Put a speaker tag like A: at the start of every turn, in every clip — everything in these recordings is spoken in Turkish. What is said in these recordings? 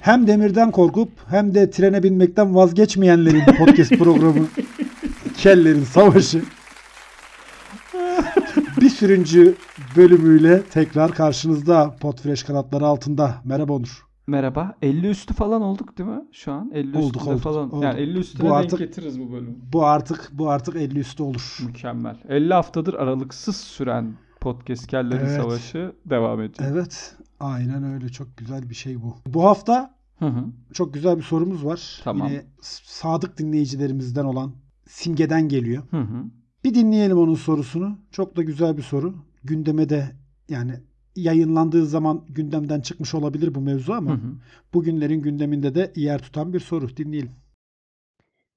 A: Hem demirden korkup hem de trene binmekten vazgeçmeyenlerin podcast programı Kellerin Savaşı. bir sürüncü bölümüyle tekrar karşınızda Potfresh kanatları altında. Merhaba Onur.
B: Merhaba. 50 üstü falan olduk değil mi şu an? 50
A: Olduk,
B: üstünde
A: olduk,
B: falan.
A: olduk.
B: Yani 50 üstüne
A: Bu
B: denk
A: artık-
B: getiririz bu bölümü.
A: Bu artık bu artık 50 üstü olur.
B: Mükemmel. 50 haftadır aralıksız süren podcast Kellerin
A: Evet.
B: Savaşı devam ediyor.
A: Evet. Aynen öyle. Çok güzel bir şey bu. Bu hafta
B: Hı hı.
A: çok güzel bir sorumuz var.
B: Tamam.
A: Yine sadık dinleyicilerimizden olan Simge'den geliyor.
B: Hı hı.
A: Bir dinleyelim onun sorusunu. Çok da güzel bir soru. Gündeme de yani yayınlandığı zaman gündemden çıkmış olabilir bu mevzu ama
B: Hı hı.
A: bugünlerin gündeminde de yer tutan bir soru. Dinleyelim.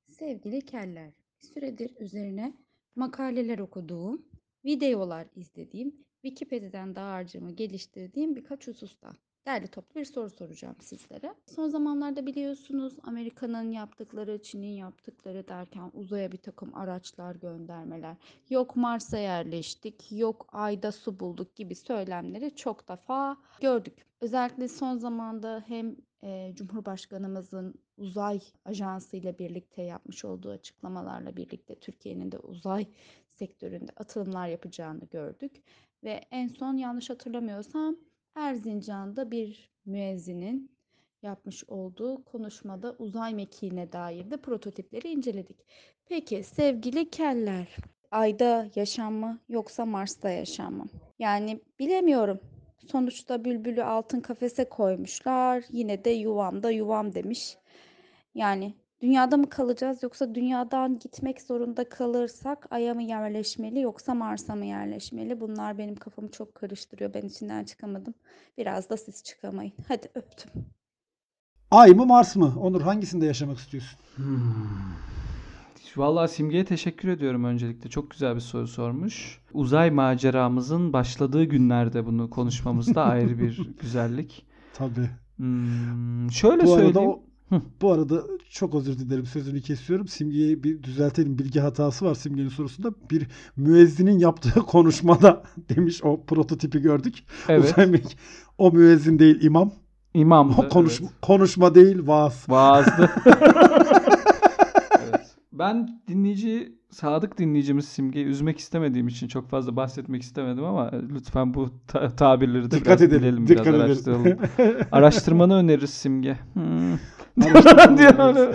C: Sevgili keller, bir süredir üzerine makaleler okuduğum, videolar izlediğim, Wikipedia'dan dağarcığımı geliştirdiğim birkaç hususta derli toplu bir soru soracağım sizlere. Son zamanlarda biliyorsunuz Amerika'nın yaptıkları, Çin'in yaptıkları derken uzaya bir takım araçlar göndermeler, yok Mars'a yerleştik, yok Ay'da su bulduk gibi söylemleri çok defa gördük. Özellikle son zamanda hem e, Cumhurbaşkanımızın uzay ajansı ile birlikte yapmış olduğu açıklamalarla birlikte Türkiye'nin de uzay sektöründe atılımlar yapacağını gördük. Ve en son yanlış hatırlamıyorsam Erzincan'da bir müezzinin yapmış olduğu konuşmada uzay mekiğine dair de prototipleri inceledik. Peki sevgili keller, Ay'da yaşam mı yoksa Mars'ta yaşam mı? Yani bilemiyorum. Sonuçta bülbülü altın kafese koymuşlar. Yine de yuvamda yuvam demiş. Yani dünyada mı kalacağız yoksa dünyadan gitmek zorunda kalırsak Ay'a mı yerleşmeli yoksa Mars'a mı yerleşmeli? Bunlar benim kafamı çok karıştırıyor. Ben içinden çıkamadım. Biraz da siz çıkamayın. Hadi öptüm.
A: Ay mı Mars mı? Onur hangisinde yaşamak istiyorsun?
B: Vallahi Simge'ye teşekkür ediyorum öncelikle. Çok güzel bir soru sormuş. Uzay maceramızın başladığı günlerde bunu konuşmamızda ayrı bir güzellik.
A: Tabii.
B: Hmm, şöyle
A: Bu arada
B: söyleyeyim.
A: Bu arada çok özür dilerim sözünü kesiyorum. Simge'ye bir düzeltelim. Bilgi hatası var Simge'nin sorusunda. Bir müezzinin yaptığı konuşmada demiş o prototipi gördük.
B: Evet.
A: O müezzin değil imam.
B: İmamdı.
A: O konuşma,
B: evet.
A: konuşma değil vaaz.
B: Vaazdı. evet. Ben dinleyici, sadık dinleyicimiz Simge'yi üzmek istemediğim için çok fazla bahsetmek istemedim ama lütfen bu ta- tabirleri de
A: Dikkat
B: biraz
A: edelim.
B: bilelim,
A: Dikkat
B: biraz
A: edelim.
B: araştıralım. Araştırmanı öneririz Simge. Hmm. Böyle.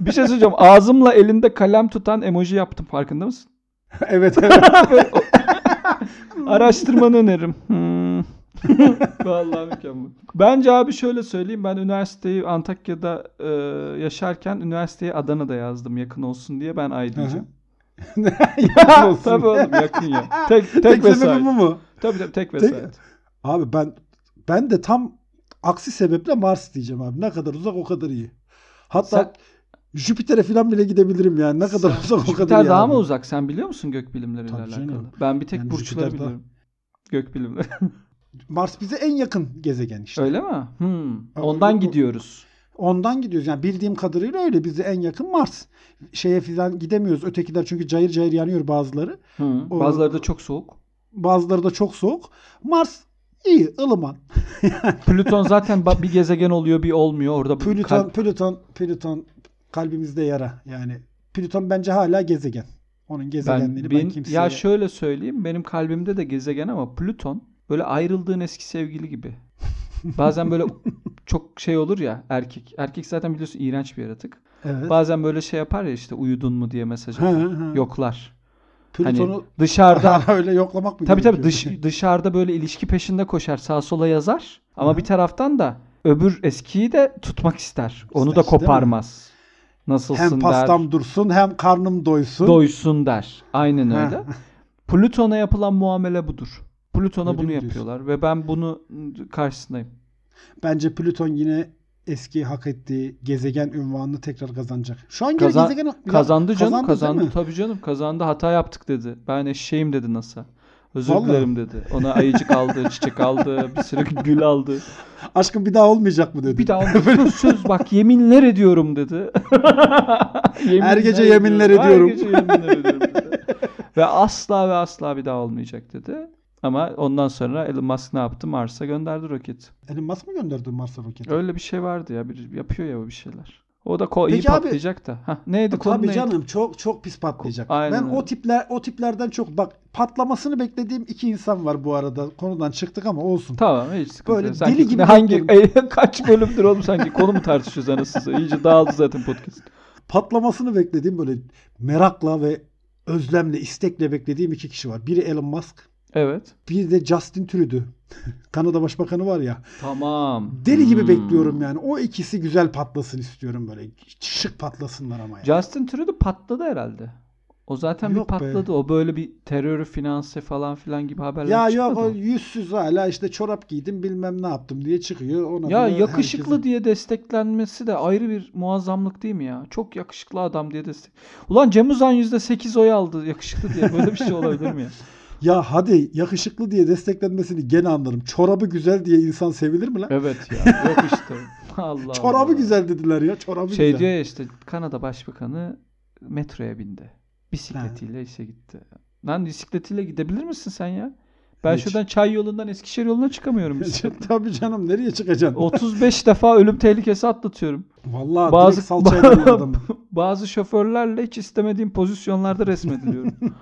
B: bir şey söyleyeceğim. Ağzımla elinde kalem tutan emoji yaptım. Farkında mısın?
A: evet evet.
B: Araştırmanı öneririm. Hmm. Vallahi mükemmel. Bence abi şöyle söyleyeyim. Ben üniversiteyi Antakya'da e, yaşarken üniversiteyi Adana'da yazdım yakın olsun diye. Ben ay diyeceğim.
A: Yakın olsun.
B: tabii oğlum yakın ya. Tek, tek,
A: Tek sebebi bu mu?
B: Tabii tabii tek vesayet.
A: Abi ben ben de tam aksi sebeple Mars diyeceğim abi. Ne kadar uzak o kadar iyi. Hatta
B: Sen-
A: Jüpiter'e falan bile gidebilirim yani. Ne kadar uzak o kadar
B: Jüpiter
A: iyi.
B: daha
A: abi.
B: mı uzak? Sen biliyor musun gökbilimleriyle
A: Tabii
B: alakalı?
A: canım.
B: Ben bir tek
A: Yani
B: burçları
A: Jüpiter daha-
B: biliyorum. Gökbilimleri.
A: Mars bize en yakın gezegen işte.
B: Öyle mi? Hmm. Ondan
A: bu-
B: gidiyoruz.
A: Ondan gidiyoruz. Yani bildiğim kadarıyla öyle. Bize en yakın Mars. Şeye falan gidemiyoruz. Ötekiler çünkü cayır cayır yanıyor bazıları.
B: Hı.
A: O-
B: Bazıları da çok soğuk.
A: Bazıları da çok soğuk. Mars iyi, ılıman.
B: Plüton zaten bir gezegen oluyor bir olmuyor. Orada
A: Plüton,
B: kalp-
A: Plüton, Plüton kalbimizde yara. Yani Plüton bence hala gezegen. Onun gezegenliğini ben,
B: ben,
A: kimseye...
B: ya şöyle söyleyeyim benim kalbimde de gezegen ama Plüton böyle ayrıldığın eski sevgili gibi. Bazen böyle çok şey olur ya erkek. Erkek zaten biliyorsun iğrenç bir yaratık.
A: evet.
B: Bazen böyle şey yapar ya işte uyudun mu diye mesaj atar. Yoklar.
A: Plüton'u
B: Hani dışarıda
A: öyle yoklamak mı
B: tabii tabii dış, dışarıda böyle ilişki peşinde koşar sağa sola yazar. Ama bir taraftan da öbür eskiyi de tutmak ister. Onu
A: İster,
B: da koparmaz. Nasılsın
A: hem
B: der.
A: pastam dursun hem karnım doysun.
B: doysun der. Aynen öyle. Plüton'a yapılan muamele budur. Plüton'a
A: Öyle
B: bunu yapıyorlar ve ben bunu karşısındayım.
A: Bence Plüton yine eski hak ettiği gezegen ünvanını tekrar kazanacak. Şu an
B: Kazan-
A: gezegen
B: Kazandı canım, kazandı.
A: mi?
B: Tabii canım, kazandı. Hata yaptık dedi. Ben eşeğim dedi NASA. Özür
A: Vallahi.
B: dilerim dedi. Ona ayıcık aldı, çiçek aldı, bir sürü gül aldı.
A: Aşkım bir daha olmayacak mı dedi.
B: Bir daha söz, söz bak yeminler ediyorum dedi.
A: Her gece yeminler ediyorum.
B: Her gece yeminler ediyorum dedi. ve asla ve asla bir daha olmayacak dedi. Ama ondan sonra Elon Musk ne yaptı? Mars'a gönderdi roketi.
A: Elon Musk mı gönderdi Mars'a roketi?
B: Öyle bir şey vardı ya. Bir, yapıyor ya bir şeyler. O da ko- iyi
A: abi-
B: patlayacak da. Hah, neydi konu
A: Tabii
B: neydi?
A: canım çok çok pis patlayacak.
B: Aynen
A: ben
B: öyle.
A: o tipler o tiplerden çok bak patlamasını beklediğim iki insan var bu arada. Konudan çıktık ama olsun.
B: Tamam hiç sıkıntı
A: Böyle
B: yok. Sanki
A: deli gibi
B: hangi kaç bölümdür oğlum sanki konu mu tartışıyoruz anasını? İyice dağıldı zaten podcast.
A: Patlamasını beklediğim böyle merakla ve özlemle, istekle beklediğim iki kişi var. Biri Elon Musk,
B: Evet.
A: bir de Justin Trudeau. Kanada Başbakanı var ya.
B: Tamam.
A: Deli gibi
B: Hmm.
A: bekliyorum yani. O ikisi güzel patlasın istiyorum böyle. Şık patlasınlar ama yani.
B: Justin Trudeau patladı herhalde. O zaten
A: Yok
B: bir
A: be.
B: patladı. O böyle bir terörü finanse falan filan gibi haberler
A: Ya
B: çıkmadı
A: yok o yüzsüz hala işte çorap giydim bilmem ne yaptım diye çıkıyor. Ona
B: Ya yakışıklı
A: herkesin-
B: diye desteklenmesi de ayrı bir muazzamlık değil mi ya? Çok yakışıklı adam diye destek. Ulan Cem Uzan %8 oy aldı yakışıklı diye. Böyle bir şey olabilir mi ya?
A: Ya hadi yakışıklı diye desteklenmesini gene anlarım. Çorabı güzel diye insan sevilir mi lan?
B: Evet ya. Yok işte. Allah
A: Çorabı
B: Allah.
A: güzel dediler ya. Çorabı
B: Şey
A: güzel.
B: diyor ya işte Kanada Başbakanı metroya bindi. Bisikletiyle işe gitti. Lan bisikletiyle gidebilir misin sen ya? Ben
A: Hiç.
B: şuradan çay yolundan Eskişehir yoluna çıkamıyorum bisikletle.
A: Tabii canım nereye çıkacaksın?
B: 35 defa ölüm tehlikesi atlatıyorum.
A: Vallahi
B: Bazı-
A: direkt salça eden adamı.
B: Bazı şoförlerle hiç istemediğim pozisyonlarda resmediliyorum.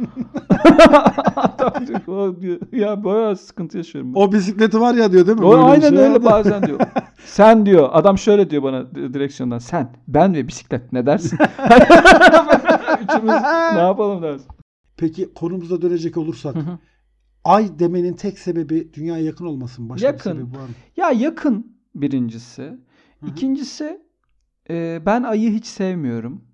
B: Adam diyor, "O diyor, ya bayağı sıkıntı yaşıyorum. ben."
A: O bisikleti var ya diyor değil mi?
B: O
A: Böyle
B: aynen
A: şey
B: öyle
A: vardı.
B: bazen diyor. Sen diyor adam şöyle diyor bana di- direksiyondan. Sen, ben ve bisiklet ne dersin? Üçümüz ne yapalım dersin.
A: Peki konumuza dönecek olursak.
B: Hı hı.
A: Ay demenin tek sebebi dünyaya yakın olmasın. Başka
B: Yakın.
A: bir sebebi var mı?
B: ya yakın birincisi.
A: Hı hı.
B: İkincisi e, ben ayı hiç sevmiyorum.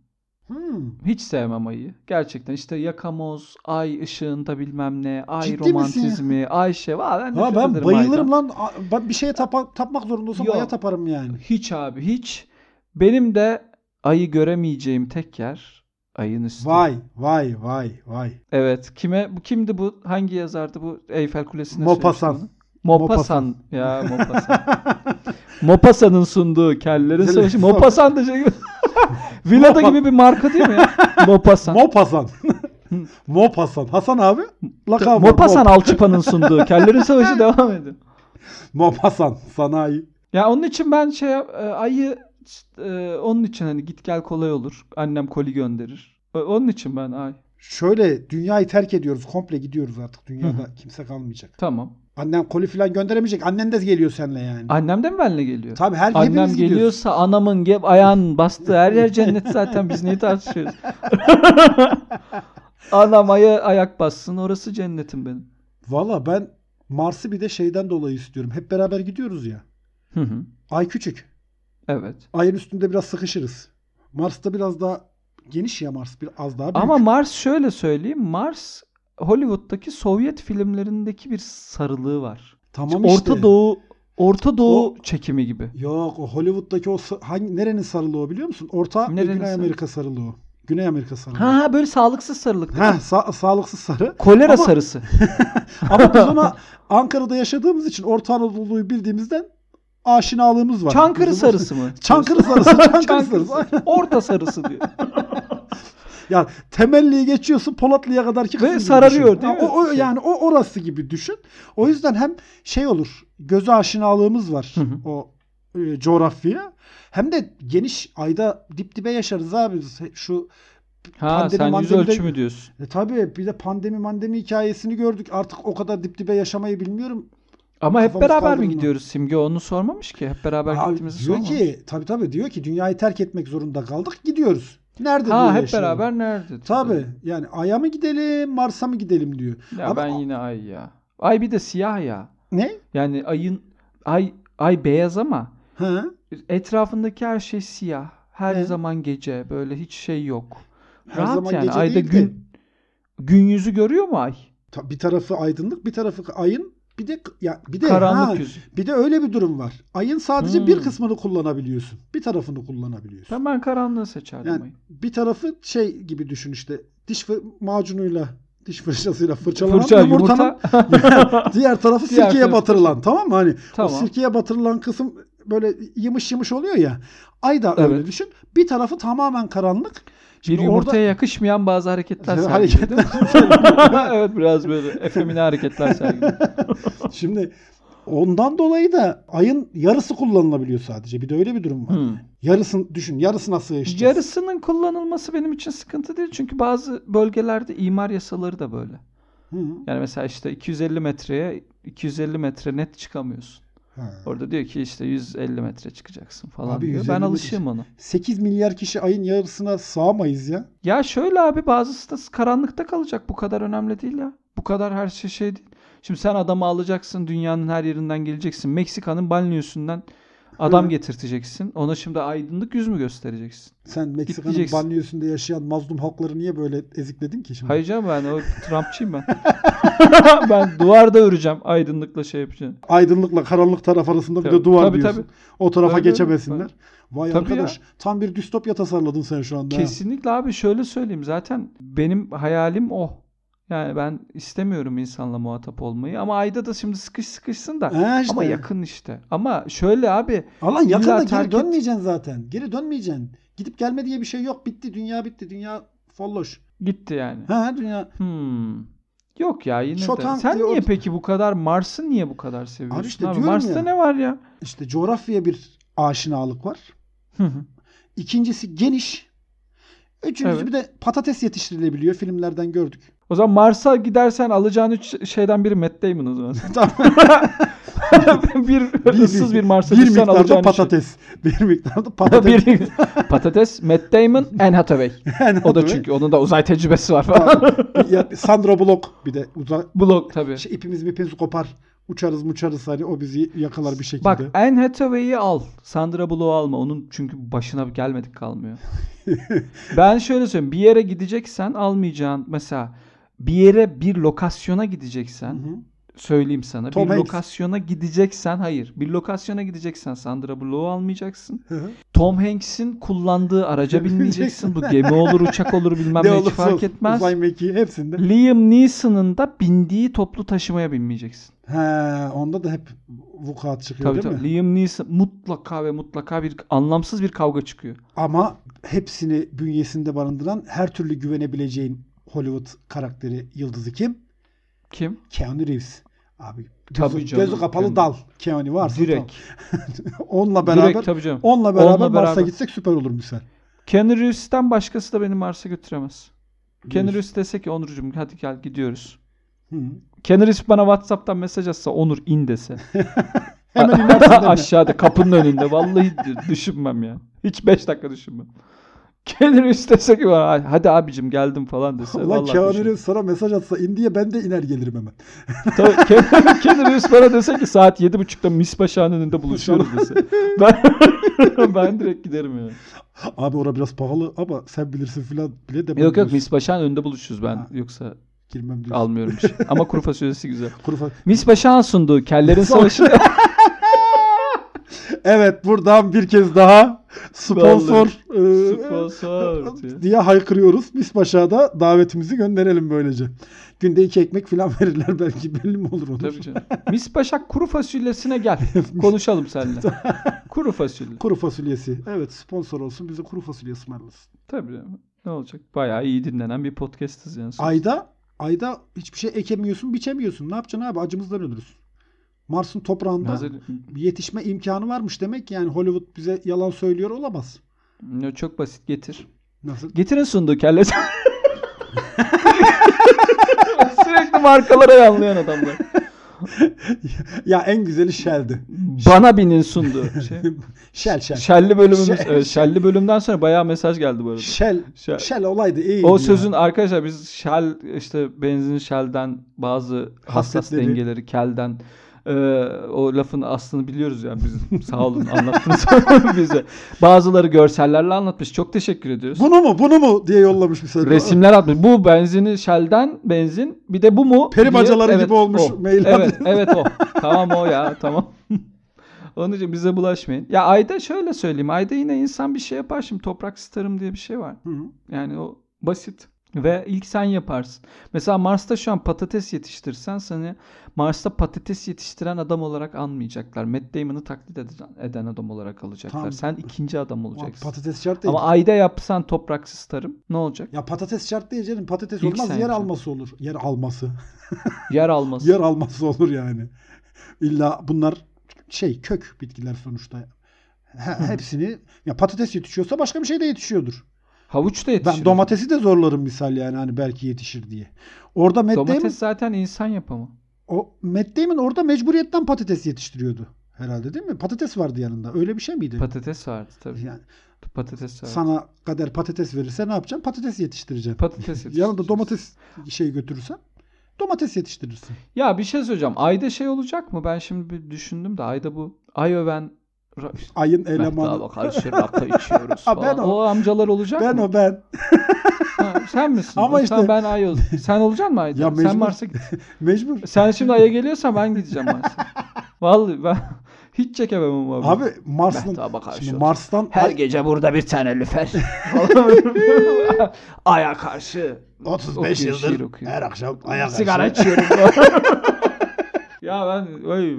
A: Hmm.
B: Hiç sevmem ayı. Gerçekten işte yakamoz, ay ışığında bilmem ne, ay
A: Ciddi misin ya?
B: romantizmi, ay şey. Valla ben,
A: Ha ben bayılırım
B: aydan.
A: lan. Ben bir şeye tapa- tapmak zorunda olsam
B: Yok.
A: aya taparım yani.
B: Hiç abi hiç. Benim de ayı göremeyeceğim tek yer ayın üstü.
A: Vay vay vay vay.
B: Evet. Kime bu kimdi bu? Hangi yazardı bu Eyfel Kulesi'ne söylemişti onu? Maupassant. Ya Maupassant. Maupassant'ın sunduğu kellerin savaşı. Maupassant da şey gibi. Villada gibi bir marka değil mi ya? Maupassant.
A: Mopasan. Mopasan. Hasan abi. Lakabı.
B: Maupassant Alçıpa'nın sunduğu kellerin savaşı devam ediyor.
A: Mopasan. Sanayi.
B: Ya onun için ben şey e, ayı e, onun için hani git gel kolay olur. Annem koli gönderir. Onun için ben ay.
A: Şöyle dünyayı terk ediyoruz. Komple gidiyoruz artık. Dünyada kimse kalmayacak.
B: Tamam.
A: Annen koli falan gönderemeyecek. Annen de geliyor seninle yani.
B: Annem de mi benimle geliyor?
A: Tabii her
B: Annem
A: hepimiz gidiyoruz.
B: geliyorsa anamın ge- ayağın bastığı her yer cennet zaten biz neyi tartışıyoruz? Anam aya ayak bassın orası cennetim benim.
A: Valla ben Mars'ı bir de şeyden dolayı istiyorum. Hep beraber gidiyoruz ya.
B: Hı hı.
A: Ay küçük.
B: Evet.
A: Ayın üstünde biraz sıkışırız. Mars'ta biraz daha geniş ya Mars. Biraz daha büyük.
B: Ama Mars şöyle söyleyeyim. Mars Hollywood'daki Sovyet filmlerindeki bir sarılığı var.
A: tamam işte.
B: Orta Doğu Orta Doğu
A: O-
B: çekimi gibi.
A: Yok o Hollywood'daki o hangi nerenin sarılığı biliyor musun? Orta
B: Nerenin
A: Güney
B: sarı-
A: Amerika sarılığı. Güney Amerika sarılığı.
B: Ha ha, böyle sağlıksız sarılık.
A: Ha, sa- sağlıksız sarı.
B: Kolera
A: Ama-
B: sarısı.
A: Ama biz ona Ankara'da yaşadığımız için Orta Anadolu'yu bildiğimizden aşinalığımız var.
B: Çankırı
A: Bizim
B: sarısı mı?
A: Çankırı sarısı. Çankırı,
B: Çankırı
A: sarısı.
B: Orta sarısı diyor.
A: Yani temelliyi geçiyorsun Polatlı'ya kadar ki
B: Ve sararıyor, değil mi?
A: O, o-
B: Şey.
A: yani o orası gibi düşün. O yüzden hem şey olur. Göze aşinalığımız var
B: Hı hı.
A: o e, coğrafyaya. Hem de geniş ayda dip dibe yaşarız abi. Şu
B: Ha
A: Pandemi,
B: sen yüz ölçümü diyorsun.
A: e, tabii bir de pandemi mandemi hikayesini gördük. Artık o kadar dip dibe yaşamayı bilmiyorum.
B: Ama hep beraber mi gidiyoruz? Simge onu sormamış ki. Hep beraber
A: Abi
B: gittiğimizi
A: diyor
B: sormamış.
A: ki tabii tabii diyor ki dünyayı terk etmek zorunda kaldık. Gidiyoruz. Nerede
B: ha
A: diyor
B: hep
A: yaşayalım.
B: beraber nerede?
A: Tabii yani Ay'a mı gidelim Mars'a mı gidelim diyor.
B: Ya
A: Ama-
B: ben yine ay ya. Ay bir de siyah ya.
A: Ne?
B: Yani ayın ay ay beyaz ama
A: Ha?
B: etrafındaki her şey siyah. Her
A: Evet.
B: zaman gece böyle hiç şey yok.
A: Her
B: Rahat
A: zaman
B: yani
A: gece
B: ayda
A: değil de-
B: gün gün yüzü görüyor mu ay?
A: Bir tarafı aydınlık, bir tarafı ayın, bir de ya bir de
B: Karanlık
A: ha,
B: yüzü.
A: bir de öyle bir durum var. Ayın sadece
B: Hmm.
A: bir kısmını kullanabiliyorsun. Bir tarafını kullanabiliyorsun.
B: Ben, ben karanlığı seçerdim
A: Yani
B: ayı.
A: bir tarafı şey gibi düşün işte. Diş macunuyla, diş fırçasıyla fırçalanan
B: Fırça,
A: yumurtanın
B: yumurta.
A: diğer tarafı
B: Diğer
A: sirkeye
B: tarafı
A: batırılan tamam mı? Hani
B: Tamam.
A: o sirkeye batırılan kısım böyle yımış yımış oluyor ya. Ay da öyle
B: Evet.
A: düşün. Bir tarafı tamamen karanlık.
B: Bir
A: Şimdi
B: yumurtaya yakışmayan bazı hareketler
A: orada
B: mi? evet biraz böyle efemine hareketler sergiliyor.
A: Şimdi ondan dolayı da ayın yarısı kullanılabiliyor sadece. Bir de öyle bir durum var.
B: Hmm.
A: Yarısını düşün. Yarısına sığışacağız.
B: Yarısının kullanılması benim için sıkıntı değil. Çünkü bazı bölgelerde imar yasaları da böyle.
A: Hı.
B: Yani mesela işte 250 metreye 250 metre net çıkamıyorsun.
A: Ha.
B: Orada diyor ki işte 150 metre çıkacaksın falan
A: Abi
B: diyor.
A: 150
B: Ben alışığım ona.
A: 8 milyar kişi ayın yarısına sığamayız ya.
B: Ya şöyle abi bazısı da karanlıkta kalacak. Bu kadar önemli değil ya. Bu kadar her şey şey değil. Şimdi sen adamı alacaksın dünyanın her yerinden geleceksin. Meksika'nın banliyosundan adam
A: Hı.
B: getirteceksin. Ona şimdi aydınlık yüz mü göstereceksin?
A: Sen Meksika'nın banliyosunda yaşayan mazlum halkları niye böyle ezikledin ki şimdi?
B: Hayır canım ben o Trumpçıyım ben. ben duvarda öreceğim aydınlıkla şey yapacağım.
A: Aydınlıkla karanlık taraf arasında bir
B: Tabii,
A: de duvar
B: tabii,
A: diyorsun.
B: tabii.
A: O tarafa
B: öyle.
A: geçemesinler. Vay
B: Tabii
A: arkadaş tam bir distopya tasarladın sen şu anda.
B: Kesinlikle abi şöyle söyleyeyim zaten benim hayalim o. Yani ben istemiyorum insanla muhatap olmayı ama ayda da şimdi sıkış sıkışsın da
A: Ha işte.
B: ama yakın işte. Ama şöyle abi
A: Alan yakında geri
B: et.
A: dönmeyeceksin zaten. Geri dönmeyeceksin. Gidip gelme diye bir şey yok. Bitti. Dünya bitti. Dünya folloş.
B: gitti yani.
A: Ha dünya.
B: Hmm. Yok ya yine
A: Şotan
B: de. Sen
A: diye o-
B: niye peki bu kadar Mars'ı niye bu kadar seviyorsun?
A: Abi işte
B: abi? Mars'ta
A: ya.
B: ne var ya?
A: işte coğrafyaya bir aşinalık var.
B: Hı hı.
A: İkincisi geniş. Üçüncüsü
B: Evet.
A: bir de patates yetiştirilebiliyor. Filmlerden gördük.
B: o zaman Mars'a gidersen alacağın üç şeyden biri Matt Damon o zaman. Bir ıssız bir Mars'a
A: bir
B: gitsen
A: miktarda patates. Bir miktarda patates.
B: bir patates, Matt Damon, Anne Hathaway. O da çünkü onun da uzay tecrübesi var falan.
A: ya, Sandra Bullock bir de uzak
B: Blok tabii.
A: şey, ipimiz ipimiz kopar. Uçarız muçarız hani o bizi yakalar bir şekilde.
B: Bak Anne Hathaway'i al. Sandra Bullock'u alma. Onun çünkü başına gelmedik kalmıyor. ben şöyle söyleyeyim. Bir yere gideceksen almayacağın mesela bir yere bir lokasyona
A: Hı
B: gideceksen
A: hı.
B: Söyleyeyim sana.
A: Tom
B: bir
A: Hanks.
B: lokasyona gideceksen hayır. Bir lokasyona gideceksen Sandra Bullock'u almayacaksın.
A: Hı hı.
B: Tom Hanks'in kullandığı araca binmeyeceksin. Bu gemi olur, uçak olur bilmem
A: ne
B: ne hiç fark
A: olsun,
B: etmez.
A: Uzay mekiği hepsinde.
B: Liam Neeson'ın da bindiği toplu taşımaya binmeyeceksin.
A: He, onda da hep vukuat çıkıyor
B: Tabii
A: değil
B: tabii.
A: mi?
B: Liam Neeson mutlaka ve mutlaka bir anlamsız bir kavga çıkıyor.
A: Ama hepsini bünyesinde barındıran her türlü güvenebileceğin Hollywood karakteri yıldızı kim?
B: Kim?
A: Keanu Reeves. Abi gözü,
B: Tabii canım,
A: gözü kapalı
B: Keanu.
A: dal. Keanu varsa
B: Direkt.
A: tamam. onunla beraber
B: Direkt tabii canım.
A: onunla beraber
B: Onunla
A: Mars'a
B: beraber.
A: gitsek süper olur misal.
B: Keanu Reeves'ten başkası da beni Mars'a götüremez. Keanu. Reeves dese ki Onurcuğum hadi gel gidiyoruz. Keanu Reeves bana Whatsapp'tan mesaj atsa Onur in dese.
A: Hemen inersin?
B: Aşağıda kapının önünde. Vallahi düşünmem ya. Hiç 5 dakika düşünmem. Reeves dese ki bana hadi abicim geldim falan dese.
A: Ulan Keanu sana mesaj atsa in diye ben de iner gelirim hemen.
B: Tabii Keanu, Reeves bana dese ki saat 7.30'da Mispaşa'nın önünde buluşuyoruz dese. Ben, ben direkt giderim yani.
A: Abi ora biraz pahalı ama sen bilirsin filan bile demem
B: Yok yok. Mispaşa'nın önünde buluşuruz ben.
A: Ha.
B: Yoksa
A: Girmem diyorsun.
B: almıyorum bir şey. Ama kuru fasulyesi güzel.
A: Kuru fa-
B: Mispaşa'nın sunduğu Kellerin Savaşı.
A: Evet buradan bir kez daha sponsor e,
B: Sponsor diye.
A: diye haykırıyoruz. Biz başa davetimizi gönderelim böylece. Günde iki ekmek falan verirler belki belli mi olur Onur?
B: Tabii canım. Mispaşa kuru fasulyesine gel. Konuşalım seninle. Kuru fasulye.
A: Kuru fasulyesi. Evet sponsor olsun bize kuru fasulye ısmarlasın.
B: Tabii canım. Ne olacak? Bayağı iyi dinlenen bir podcast'ız yani.
A: Ayda ayda hiçbir şey ekemiyorsun biçemiyorsun. Ne yapacaksın abi acımızdan ölürüz. Mars'ın toprağında
B: Hazır,
A: yetişme imkanı varmış demek yani Hollywood bize yalan söylüyor olamaz.
B: Ne, çok basit getir.
A: Nasıl?
B: Getirin sunduğu kelle. Sürekli markalara yanlayan adamlar.
A: ya en güzeli Shell'di.
B: Bana binin sunduğu. Şey.
A: Shell Shell.
B: Şelli bölümümüz.
A: Şel-
B: evet, Şelli bölümden sonra bayağı mesaj geldi bu arada.
A: Shell.
B: Shell.
A: Shell olaydı iyi.
B: O sözün arkadaşlar biz Shell işte benzin Shell'den bazı hassas dengeleri kelden e, o lafın aslını biliyoruz yani biz sağ olun anlattınız bize. Bazıları görsellerle anlatmış. Çok teşekkür ediyoruz.
A: Bunu mu bunu mu diye yollamış bir söz.
B: Resimler atmış. Bu benzini Shell'den benzin. Bir de bu mu?
A: Peri bacaları gibi olmuş
B: o.
A: mail
B: Evet, evet o. Tamam o ya, tamam. Onun için bize bulaşmayın. Ya ayda şöyle söyleyeyim. Ayda yine insan bir şey yapar. Şimdi toprak starım diye bir şey var.
A: Hı.
B: Yani o basit. Ve ilk sen yaparsın. Mesela Mars'ta şu an patates yetiştirsen seni Mars'ta patates yetiştiren adam olarak anmayacaklar. Matt Damon'ı taklit eden, adam olarak alacaklar.
A: Tamam.
B: Sen ikinci adam olacaksın.
A: Patates şart değil.
B: Ama ayda yapsan topraksız tarım ne olacak?
A: ya patates şart değil canım. Patates
B: İlk
A: olmaz yer
B: yapacaksın.
A: alması olur. Yer alması.
B: Yer alması.
A: yer alması olur yani. İlla bunlar şey kök bitkiler sonuçta. He- hepsini ya patates yetişiyorsa başka bir şey de yetişiyordur.
B: Havuç da yetişir.
A: Ben domatesi de zorlarım misal yani hani belki yetişir diye. Orada Matt
B: Domates
A: Damon,
B: zaten insan yapımı.
A: o Matt Damon orada mecburiyetten patates yetiştiriyordu. Herhalde değil mi? Patates vardı yanında. Öyle bir şey miydi?
B: Patates vardı tabii.
A: yani
B: Patates vardı.
A: sana kader patates verirse ne yapacaksın? Patates yetiştireceksin.
B: Patates yetiştireceğiz.
A: Yanında domates şey götürürsen domates yetiştirirsin.
B: Ya bir şey söyleyeceğim. Ayda şey olacak mı? Ben şimdi bir düşündüm de ayda bu ay öven
A: Ayın elemanı.
B: karşı rakı içiyoruz
A: Ha,
B: falan.
A: ben
B: o.
A: o.
B: amcalar olacak
A: Ben
B: mı?
A: o ben.
B: Ha, sen misin?
A: Ama
B: O,
A: işte-
B: Sen ben ay ol. Sen olacaksın mı ayda?
A: Ya
B: sen
A: mecbur.
B: Mars'a git.
A: Mecbur.
B: Sen şimdi aya geliyorsan ben gideceğim Mars'a. Vallahi ben hiç çekemem abi.
A: Abi Mars'ın
B: karşı
A: şimdi. Mars'tan
B: Her
A: ay-
B: gece burada bir tane lüfer. Aya karşı
A: 35
B: okuyor, şiir
A: yıldır her akşam
B: sigara
A: karşı-
B: içiyorum. Ya ben ay,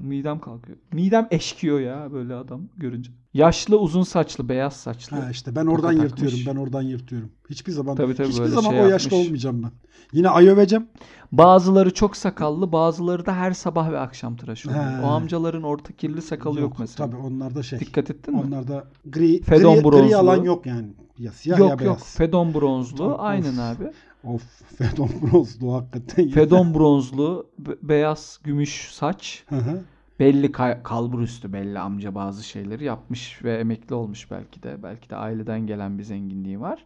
B: midem kalkıyor. Midem eşkiyor ya böyle adam görünce. Yaşlı, uzun saçlı, beyaz saçlı.
A: Ha işte ben oradan
B: Toka
A: yırtıyorum.
B: takmış.
A: Ben oradan yırtıyorum. Hiçbir zaman
B: Tabii, tabii,
A: hiçbir zaman
B: şey
A: o
B: yapmış.
A: olmayacağım ben. Yine ay öveceğim.
B: Bazıları çok sakallı, bazıları da her sabah ve akşam tıraş oluyor.
A: He.
B: O amcaların orta kirli sakalı yok, mesela.
A: Tabii onlarda şey.
B: Dikkat ettin mi?
A: Onlarda gri,
B: Fedon
A: gri,
B: bronzlu.
A: gri alan yok yani. Ya siyah
B: yok
A: ya
B: yok.
A: beyaz.
B: Fedon bronzlu. Aynen abi.
A: Of Fedon bronzlu hakikaten.
B: Fedon bronzlu, be- beyaz gümüş saç.
A: Hı hı.
B: Belli ka- kalbur üstü belli amca bazı şeyleri yapmış ve emekli olmuş belki de. Belki de aileden gelen bir zenginliği var.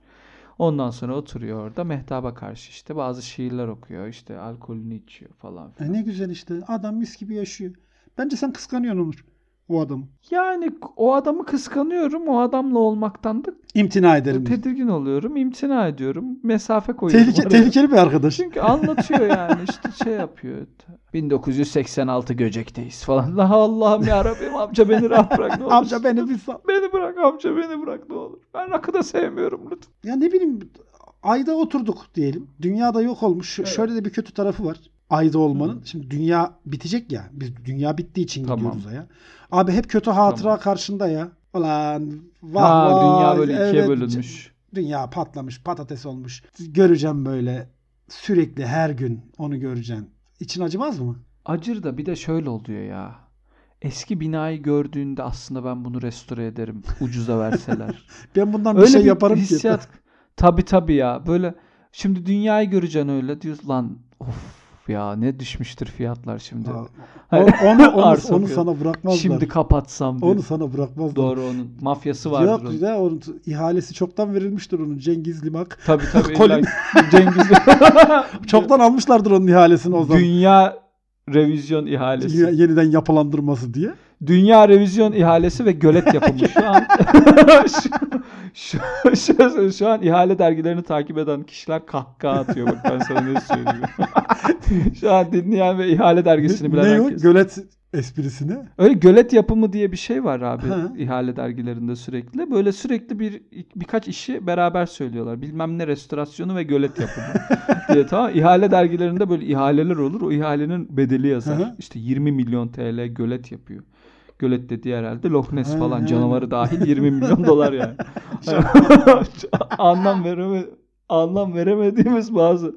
B: Ondan sonra oturuyor orada mehtaba karşı işte bazı şiirler okuyor. işte alkolünü içiyor falan
A: E
B: filan.
A: ne güzel işte. Adam mis gibi yaşıyor. Bence sen kıskanıyorsun Onur. O adamı.
B: Yani o adamı kıskanıyorum. O adamla olmaktan da
A: İmtina ederim.
B: tedirgin oluyorum. imtina ediyorum. Mesafe koyuyorum.
A: Tehlike,
B: oraya.
A: tehlikeli bir arkadaş.
B: Çünkü anlatıyor yani işte şey yapıyor. 1986 Göcek'teyiz falan. La Allah'ım ya Rabbim amca beni rahat bırak ne olur.
A: Amca beni bir sal.
B: Beni bırak amca beni bırak ne olur. Ben rakı da sevmiyorum lütfen.
A: Ya ne bileyim ayda oturduk diyelim. Dünyada yok olmuş. Ş- Şöyle de bir kötü tarafı var. Ayda olmanın. Şimdi dünya bitecek ya. Biz dünya bittiği için
B: Tamam.
A: gidiyoruz aya. Abi hep kötü hatıra
B: Tamam.
A: karşında ya. Ulan vah
B: Ha,
A: vah,
B: dünya böyle ikiye
A: evet,
B: bölünmüş.
A: Dünya patlamış, patates olmuş. Göreceğim böyle sürekli her gün onu göreceğim. İçin acımaz mı?
B: Acır da bir de şöyle oluyor ya. Eski binayı gördüğünde aslında ben bunu restore ederim. Ucuza verseler.
A: Ben bundan bir
B: öyle
A: şey
B: bir
A: yaparım
B: hissiyat.
A: ki.
B: Tabii tabii ya. Böyle şimdi dünyayı göreceksin öyle diyorsun lan of ya ne düşmüştür fiyatlar şimdi.
A: Ha, onu, onu, onu
B: fiyatı.
A: sana bırakmazlar.
B: Şimdi kapatsam diyor.
A: onu sana bırakmazlar.
B: Doğru onun mafyası vardır
A: Yok
B: onun.
A: ya onun ihalesi çoktan verilmiştir onun Cengiz Limak.
B: Tabii tabii. İlla Cengiz.
A: Çoktan almışlardır onun ihalesini o zaman.
B: Dünya revizyon ihalesi.
A: Dünya yeniden yapılandırması diye.
B: Dünya revizyon ihalesi ve gölet yapımı şu an şu, şu, şu, an ihale dergilerini takip eden kişiler kahkaha atıyor bak ben sana ne söyleyeyim. şu an dinleyen ve ihale dergisini bilen
A: ne
B: herkes.
A: Gölet esprisini.
B: Öyle gölet yapımı diye bir şey var abi
A: Ha.
B: ihale dergilerinde sürekli. Böyle sürekli bir birkaç işi beraber söylüyorlar. Bilmem ne restorasyonu ve gölet yapımı diye tamam. İhale dergilerinde böyle ihaleler olur. O ihalenin bedeli yazar.
A: Hı.
B: İşte 20 milyon TL gölet yapıyor. Gölet dediği herhalde Loch Ness falan
A: ha.
B: canavarı dahil 20 milyon dolar yani. anlam vereme anlam veremediğimiz bazı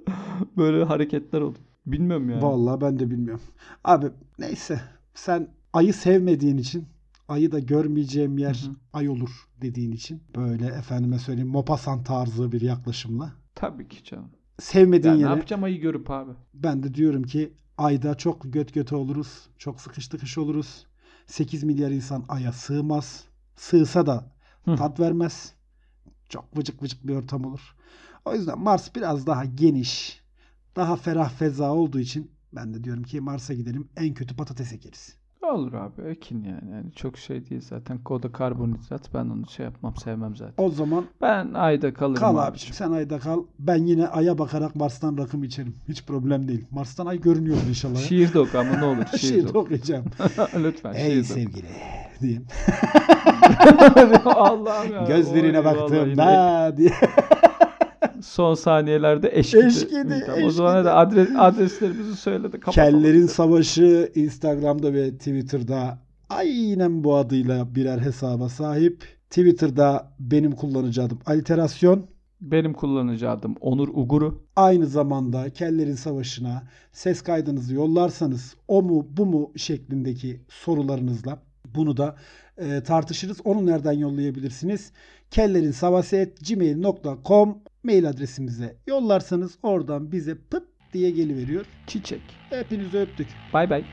B: böyle hareketler oldu. Bilmiyorum yani.
A: Vallahi ben de bilmiyorum. Abi neyse sen ayı sevmediğin için ayı da görmeyeceğim yer
B: Hı
A: ay olur dediğin için böyle efendime söyleyeyim Mopasan tarzı bir yaklaşımla
B: Tabii ki canım.
A: sevmediğin
B: Ya ne
A: yere
B: yapacağım ayı görüp abi?
A: ben de diyorum ki ayda çok göt göte oluruz. Çok sıkış tıkış oluruz. 8 milyar insan aya sığmaz. Sığsa da
B: Hı.
A: tat vermez. Çok vıcık vıcık bir ortam olur. O yüzden Mars biraz daha geniş, daha ferah feza olduğu için ben de diyorum ki Mars'a gidelim en kötü patates ekeriz.
B: Olur abi ekin yani. yani çok şey değil zaten. Koda karbonhidrat ben onu şey yapmam sevmem zaten.
A: O zaman
B: Ben ayda kalırım
A: kal abiciğim sen ayda kal. Ben yine aya bakarak Mars'tan rakım içerim. Hiç problem değil. Mars'tan ay görünüyor inşallah. ya.
B: Şiir de oku ama ne olur şiir
A: Şiir
B: de
A: de
B: oku.
A: okuyacağım.
B: Lütfen
A: Ey sevgili diyeyim.
B: Allah'ım ya.
A: Gözlerine
B: Oy,
A: baktığımda diye.
B: Son saniyelerde eşkidi.
A: Eşkidi,
B: Tamam, o zaman
A: eşkidi.
B: da adres, adreslerimizi söyledi.
A: Kellerin Savaşı Instagram'da ve Twitter'da aynen bu adıyla birer hesaba sahip. Twitter'da benim kullanıcı adım Aliterasyon.
B: Benim kullanıcı adım Onur Uguru.
A: Aynı zamanda Kellerin Savaşı'na ses kaydınızı yollarsanız o mu bu mu şeklindeki sorularınızla bunu da e, tartışırız. Onu nereden yollayabilirsiniz? kellerinsavası.gmail.com mail adresimize yollarsanız oradan bize pıt diye geliveriyor.
B: Çiçek.
A: Hepinizi öptük.
B: Bay bay.